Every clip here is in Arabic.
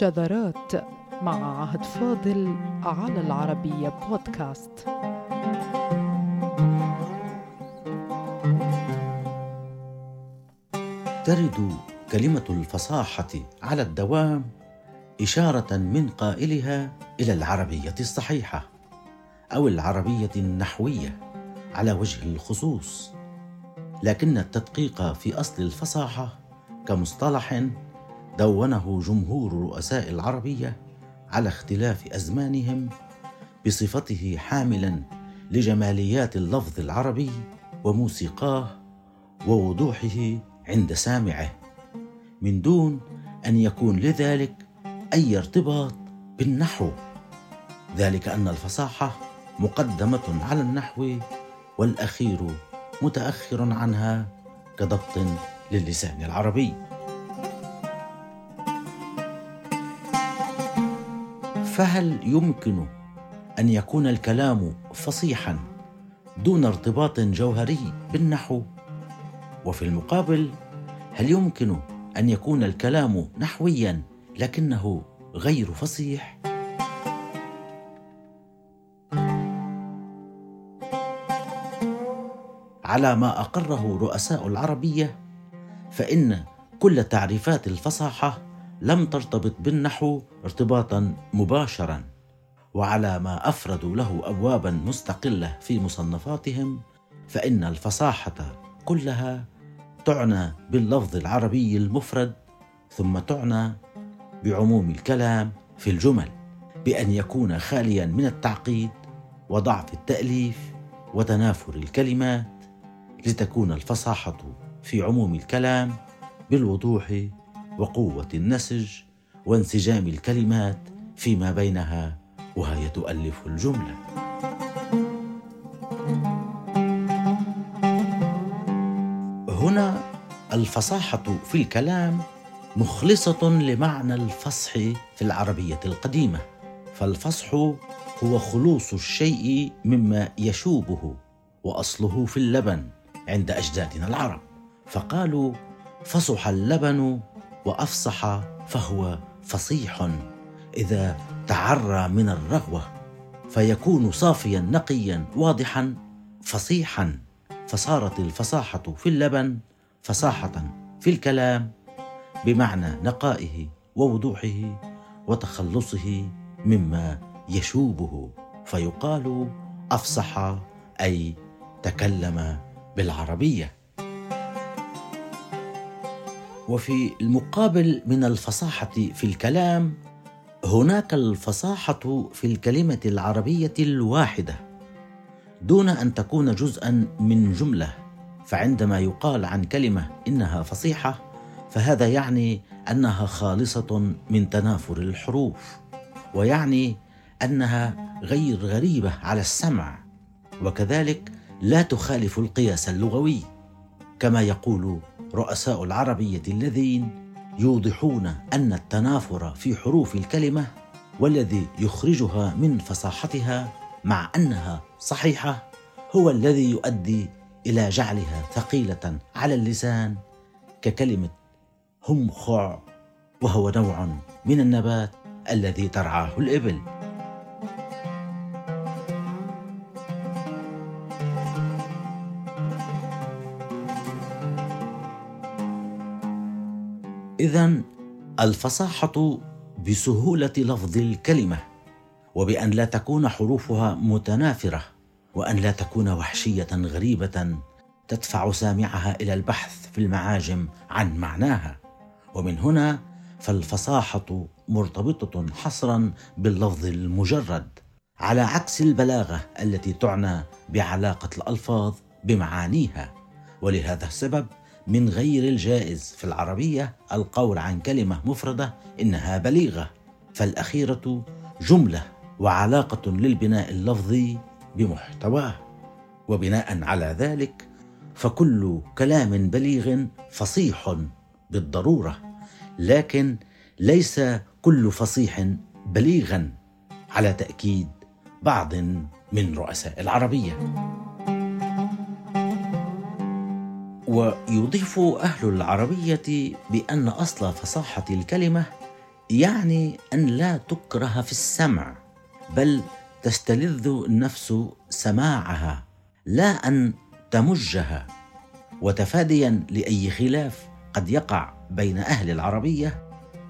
شذرات مع عهد فاضل على العربية بودكاست. ترد كلمة الفصاحة على الدوام إشارة من قائلها إلى العربية الصحيحة أو العربية النحوية على وجه الخصوص لكن التدقيق في أصل الفصاحة كمصطلح دونه جمهور رؤساء العربية على اختلاف أزمانهم بصفته حاملا لجماليات اللفظ العربي وموسيقاه ووضوحه عند سامعه من دون أن يكون لذلك أي ارتباط بالنحو. ذلك أن الفصاحة مقدمة على النحو والأخير متأخر عنها كضبط للسان العربي. فهل يمكن أن يكون الكلام فصيحا دون ارتباط جوهري بالنحو؟ وفي المقابل هل يمكن أن يكون الكلام نحويا لكنه غير فصيح؟ على ما أقره رؤساء العربية فإن كل تعريفات الفصاحة لم ترتبط بالنحو ارتباطا مباشرا. وعلى ما افردوا له ابوابا مستقلة في مصنفاتهم فإن الفصاحة كلها تعنى باللفظ العربي المفرد ثم تعنى بعموم الكلام في الجمل بأن يكون خاليا من التعقيد وضعف التأليف وتنافر الكلمات لتكون الفصاحة في عموم الكلام بالوضوح وقوة النسج وانسجام الكلمات فيما بينها وهي تؤلف الجملة. هنا الفصاحة في الكلام مخلصة لمعنى الفصح في العربية القديمة فالفصح هو خلوص الشيء مما يشوبه وأصله في اللبن عند أجدادنا العرب. فقالوا فصح اللبن وأفصح فهو فصيح إذا تعرى من الرغوة فيكون صافيا نقيا واضحا فصيحا فصارت الفصاحة في اللبن فصاحة في الكلام بمعنى نقائه ووضوحه وتخلصه مما يشوبه فيقال أفصح أي تكلم بالعربية. وفي المقابل من الفصاحة في الكلام هناك الفصاحة في الكلمة العربية الواحدة. دون أن تكون جزءا من جملة فعندما يقال عن كلمة إنها فصيحة فهذا يعني أنها خالصة من تنافر الحروف ويعني أنها غير غريبة على السمع وكذلك لا تخالف القياس اللغوي كما يقول رؤساء العربية الذين يوضحون أن التنافر في حروف الكلمة والذي يخرجها من فصاحتها مع أنها صحيحة هو الذي يؤدي إلى جعلها ثقيلة على اللسان ككلمة همخع وهو نوع من النبات الذي ترعاه الإبل. اذا الفصاحة بسهولة لفظ الكلمة وبأن لا تكون حروفها متنافرة وأن لا تكون وحشية غريبة تدفع سامعها إلى البحث في المعاجم عن معناها. ومن هنا فالفصاحة مرتبطة حصرا باللفظ المجرد على عكس البلاغة التي تعنى بعلاقة الألفاظ بمعانيها. ولهذا السبب من غير الجائز. في العربية القول عن كلمة مفردة إنها بليغة. فالأخيرة جملة وعلاقة للبناء اللفظي بمحتواه. وبناء على ذلك فكل كلام بليغ فصيح بالضرورة. لكن ليس كل فصيح بليغا على تأكيد بعض من رؤساء العربية. ويضيف أهل العربية بأن أصل فصاحة الكلمة يعني أن لا تكره في السمع بل تستلذ النفس سماعها لا أن تمجها. وتفاديا لأي خلاف قد يقع بين أهل العربية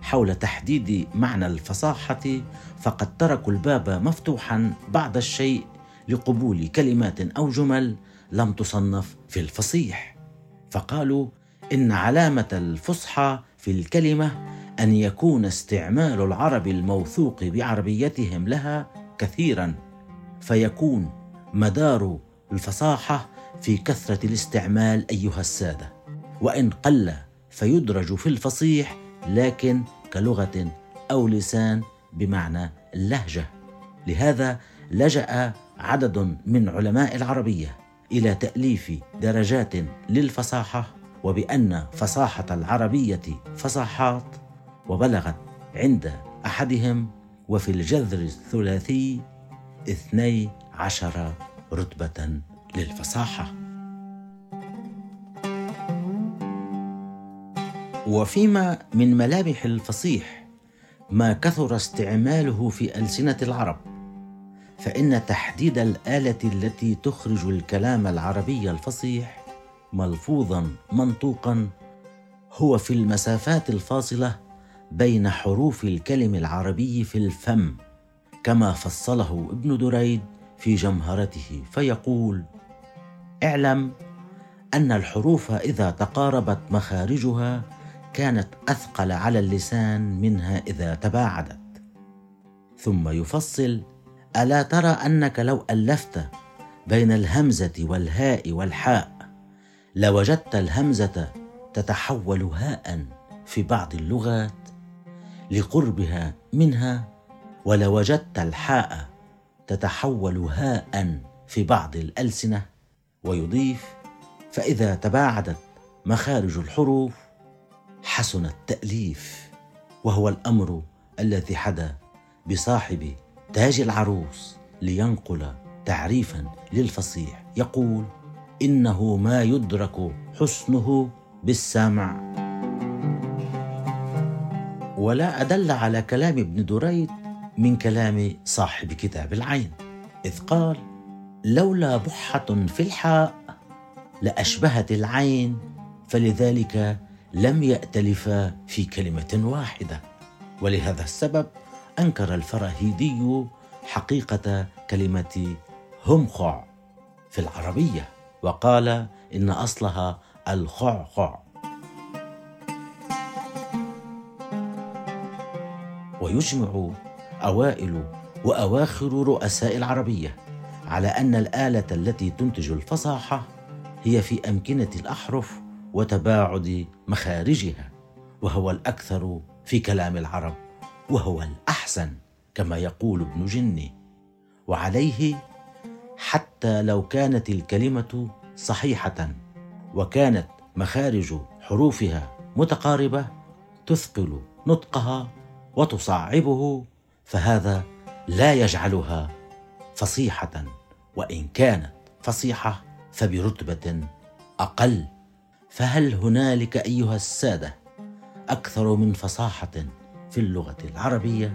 حول تحديد معنى الفصاحة فقد تركوا الباب مفتوحا بعض الشيء لقبول كلمات أو جمل لم تصنف في الفصيح. فقالوا إن علامة الفصحى في الكلمة أن يكون استعمال العرب الموثوق بعربيتهم لها كثيرا فيكون مدار الفصاحة في كثرة الاستعمال أيها السادة. وإن قل فيدرج في الفصيح لكن كلغة أو لسان بمعنى اللهجة. لهذا لجأ عدد من علماء العربية إلى تأليف درجات للفصاحة وبأن فصاحة العربية فصاحات وبلغت عند أحدهم وفي الجذر الثلاثي اثني عشر رتبة للفصاحة. وفيما من ملامح الفصيح ما كثر استعماله في ألسنة العرب فإن تحديد الآلة التي تخرج الكلام العربي الفصيح ملفوظا منطوقا هو في المسافات الفاصلة بين حروف الكلم العربي في الفم كما فصله ابن دريد في جمهرته فيقول اعلم أن الحروف إذا تقاربت مخارجها كانت أثقل على اللسان منها إذا تباعدت ثم يفصل ألا ترى أنك لو ألفت بين الهمزة والهاء والحاء لوجدت الهمزة تتحول هاء في بعض اللغات لقربها منها ولوجدت الحاء تتحول هاء في بعض الألسنة ويضيف فإذا تباعدت مخارج الحروف حسن التأليف وهو الأمر الذي حدا بصاحب تاج العروس لينقل تعريفا للفصيح. يقول إنه ما يدرك حسنه بالسمع. ولا أدل على كلام ابن دريد من كلام صاحب كتاب العين. إذ قال لولا بحة في الحاء لأشبهت العين فلذلك لم يأتلفا في كلمة واحدة. ولهذا السبب أنكر الفراهيدي حقيقة كلمة همخع في العربية وقال إن أصلها الخعخع. ويجمع أوائل وأواخر رؤساء العربية على أن الآلة التي تنتج الفصاحة هي في أمكنة الأحرف وتباعد مخارجها وهو الأكثر في كلام العرب. وهو الأحسن كما يقول ابن جني. وعليه حتى لو كانت الكلمة صحيحة وكانت مخارج حروفها متقاربة تثقل نطقها وتصعبه فهذا لا يجعلها فصيحة وإن كانت فصيحة فبرتبة أقل. فهل هنالك أيها السادة أكثر من فصاحة في اللغة العربية.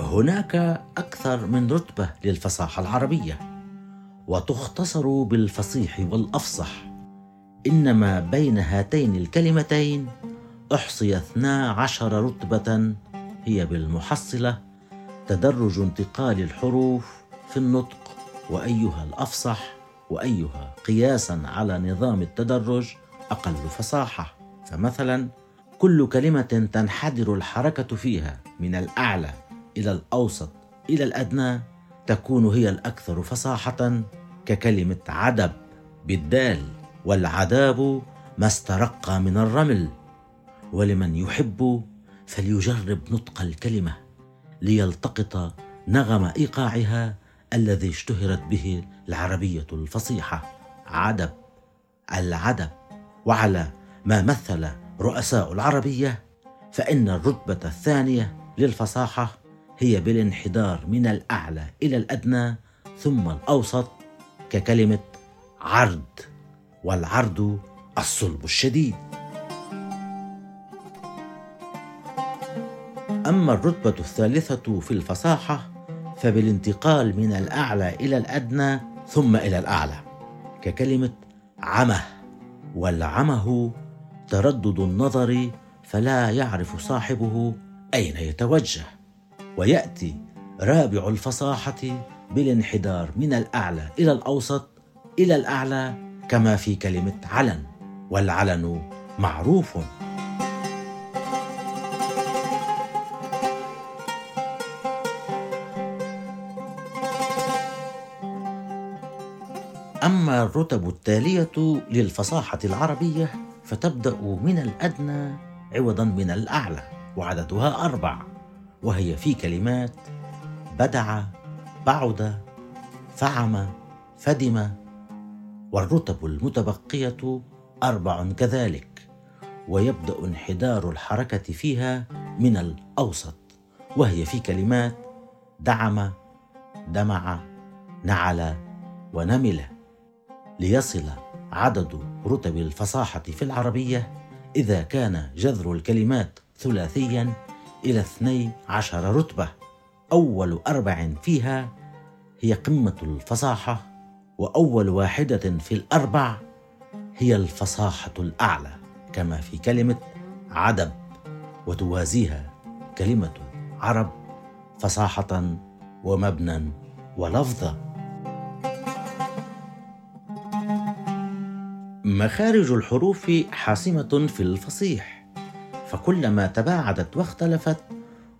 هناك أكثر من رتبة للفصاحة العربية وتختصر بالفصيح والأفصح. إنما بين هاتين الكلمتين اثنا عشر رتبة هي بالمحصلة تدرج انتقال الحروف في النطق وأيها الأفصح. وأيها قياسا على نظام التدرج أقل فصاحة. فمثلا كل كلمة تنحدر الحركة فيها من الأعلى إلى الأوسط إلى الأدنى تكون هي الأكثر فصاحة ككلمة عدب بالدال والعذاب ما استرق من الرمل. ولمن يحب فليجرب نطق الكلمة ليلتقط نغم إيقاعها الذي اشتهرت به العربية الفصيحة. عدب. العدب. وعلى ما مثل رؤساء العربية فإن الرتبة الثانية للفصاحة هي بالانحدار من الأعلى إلى الأدنى ثم الأوسط ككلمة عرض والعرض الصلب الشديد. أما الرتبة الثالثة في الفصاحة فبالانتقال من الأعلى إلى الأدنى ثم إلى الأعلى ككلمة عمه والعمه تردد النظر فلا يعرف صاحبه أين يتوجه ويأتي رابع الفصاحة بالانحدار من الأعلى إلى الأوسط إلى الأعلى كما في كلمة علن والعلن معروف. أما الرتب التالية للفصاحة العربية فتبدأ من الأدنى عوضا من الأعلى وعددها أربع وهي في كلمات بدع بعد فعم فدم والرتب المتبقية أربع كذلك ويبدأ انحدار الحركة فيها من الأوسط وهي في كلمات دعم دمع نعل ونمل. ليصل عدد رتب الفصاحة في العربية إذا كان جذر الكلمات ثلاثيا اثني عشر رتبة. أول أربع فيها هي قمة الفصاحة وأول واحدة في الأربع هي الفصاحة الأعلى كما في كلمة عدب وتوازيها كلمة عرب فصاحة ومبنى ولفظا مخارج الحروف حاسمة في الفصيح فكلما تباعدت واختلفت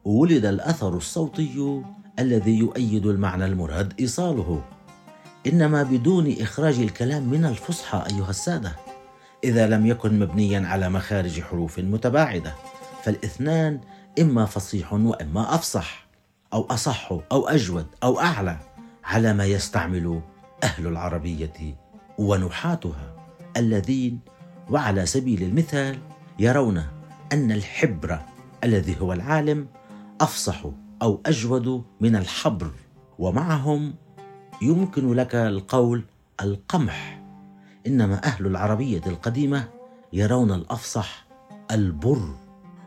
ولد الأثر الصوتي الذي يؤيد المعنى المراد إيصاله. إنما بدون إخراج الكلام من الفصحى أيها السادة إذا لم يكن مبنيا على مخارج حروف متباعدة فالإثنان إما فصيح وإما أفصح أو أصح أو أجود أو أعلى على ما يستعمل أهل العربية ونحاتها. الذين وعلى سبيل المثال يرون أن الحبر الذي هو العالم أفصح أو أجود من الحبر ومعهم يمكن لك القول القمح. إنما أهل العربية القديمة يرون الأفصح البر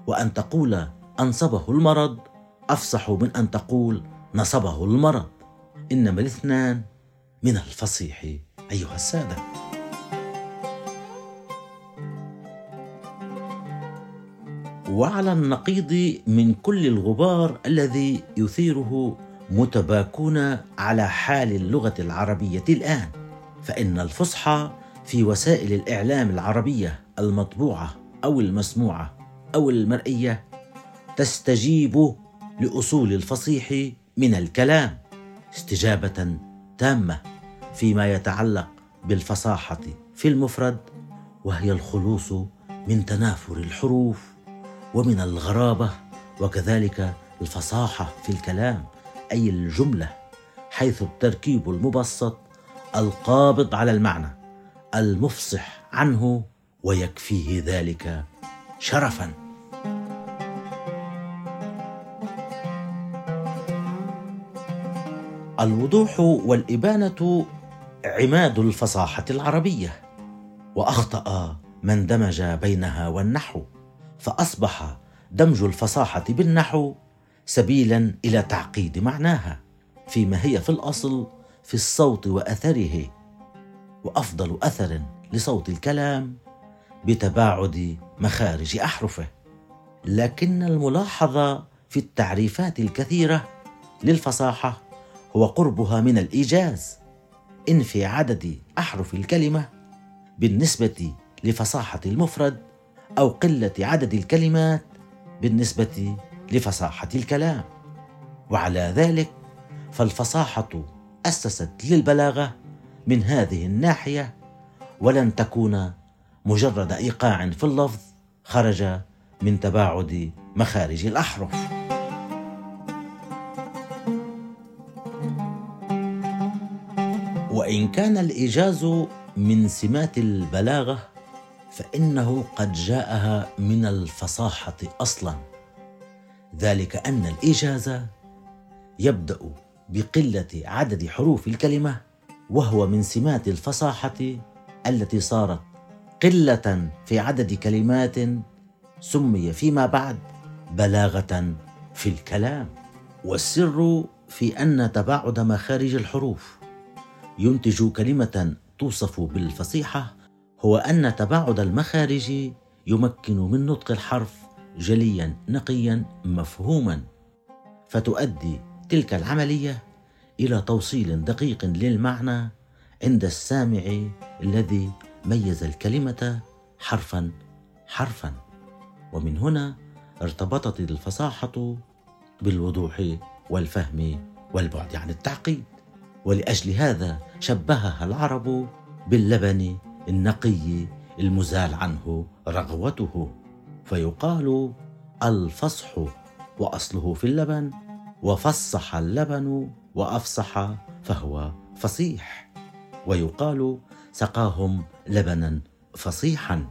وأن تقول أنصبه المرض أفصح من أن تقول نصبه المرض. إنما الاثنان من الفصيح أيها السادة. وعلى النقيض من كل الغبار الذي يثيره متباكون على حال اللغة العربية الآن. فإن الفصحى في وسائل الإعلام العربية المطبوعة أو المسموعة أو المرئية تستجيب لأصول الفصيح من الكلام استجابة تامة فيما يتعلق بالفصاحة في المفرد وهي الخلوص من تنافر الحروف. ومن الغرابة وكذلك الفصاحة في الكلام أي الجملة حيث التركيب المبسط القابض على المعنى المفصح عنه ويكفيه ذلك شرفا. الوضوح والإبانة عماد الفصاحة العربية وأخطأ من دمج بينها والنحو. فأصبح دمج الفصاحة بالنحو سبيلا إلى تعقيد معناها فيما هي في الأصل في الصوت وأثره وأفضل أثر لصوت الكلام بتباعد مخارج أحرفه. لكن الملاحظة في التعريفات الكثيرة للفصاحة هو قربها من الإيجاز ان في عدد أحرف الكلمة بالنسبة لفصاحة المفرد أو قلة عدد الكلمات بالنسبة لفصاحة الكلام. وعلى ذلك فالفصاحة أسست للبلاغة من هذه الناحية ولن تكون مجرد إيقاع في اللفظ خرج من تباعد مخارج الأحرف. وإن كان الإيجاز من سمات البلاغة فإنه قد جاءها من الفصاحة أصلا. ذلك أن الإيجاز يبدأ بقلة عدد حروف الكلمة وهو من سمات الفصاحة التي صارت قلة في عدد كلمات سمي فيما بعد بلاغة في الكلام. والسر في أن تباعد مخارج الحروف. ينتج كلمة توصف بالفصيحة هو أن تباعد المخارج يمكن من نطق الحرف جليا نقيا مفهوما. فتؤدي تلك العملية إلى توصيل دقيق للمعنى عند السامع الذي ميز الكلمة حرفا حرفا. ومن هنا ارتبطت الفصاحة بالوضوح والفهم والبعد عن التعقيد. ولأجل هذا شبهها العرب باللبن النقي المزال عنه رغوته فيقال الفصح وأصله في اللبن وفصح اللبن وأفصح فهو فصيح ويقال سقاهم لبنا فصيحا.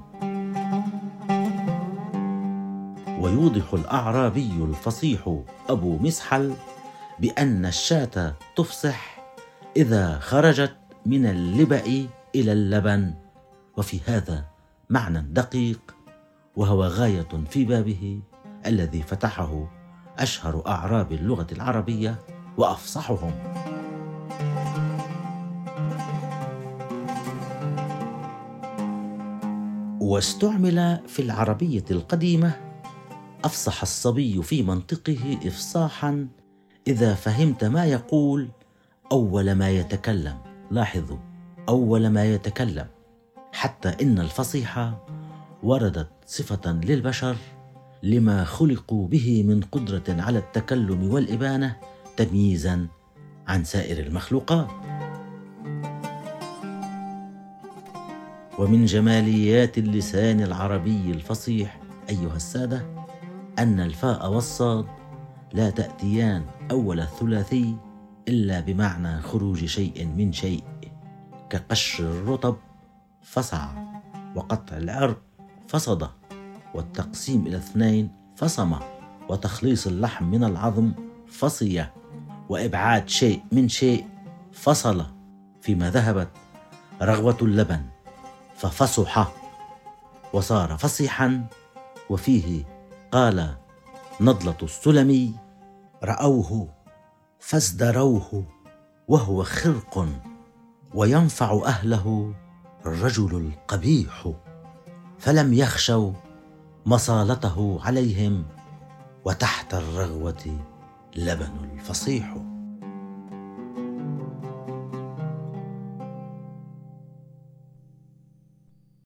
ويوضح الأعرابي الفصيح أبو مسحل بأن الشاة تفصح إذا خرجت من اللبأ إلى اللبن وفي هذا معنى دقيق وهو غاية في بابه الذي فتحه أشهر أعراب اللغة العربية وأفصحهم. واستعمل في العربية القديمة أفصح الصبي في منطقه افصاحا إذا فهمت ما يقول أول ما يتكلم. لاحظوا أول ما يتكلم حتى إن الفصيحة وردت صفة للبشر لما خلقوا به من قدرة على التكلم والإبانة تمييزا عن سائر المخلوقات. ومن جماليات اللسان العربي الفصيح أيها السادة أن الفاء والصاد لا تأتيان أول الثلاثي إلا بمعنى خروج شيء من شيء. كقشر الرطب فصع وقطع العرق فصد والتقسيم إلى اثنين فصم وتخليص اللحم من العظم فصي وإبعاد شيء من شيء فصل فيما ذهبت رغوة اللبن ففصح وصار فصيحا وفيه قال نضلة السلمي رأوه فازدروه وهو خرق. وينفع أهله الرجل القبيح. فلم يخشوا مصالته عليهم وتحت الرغوة لبن الفصيح.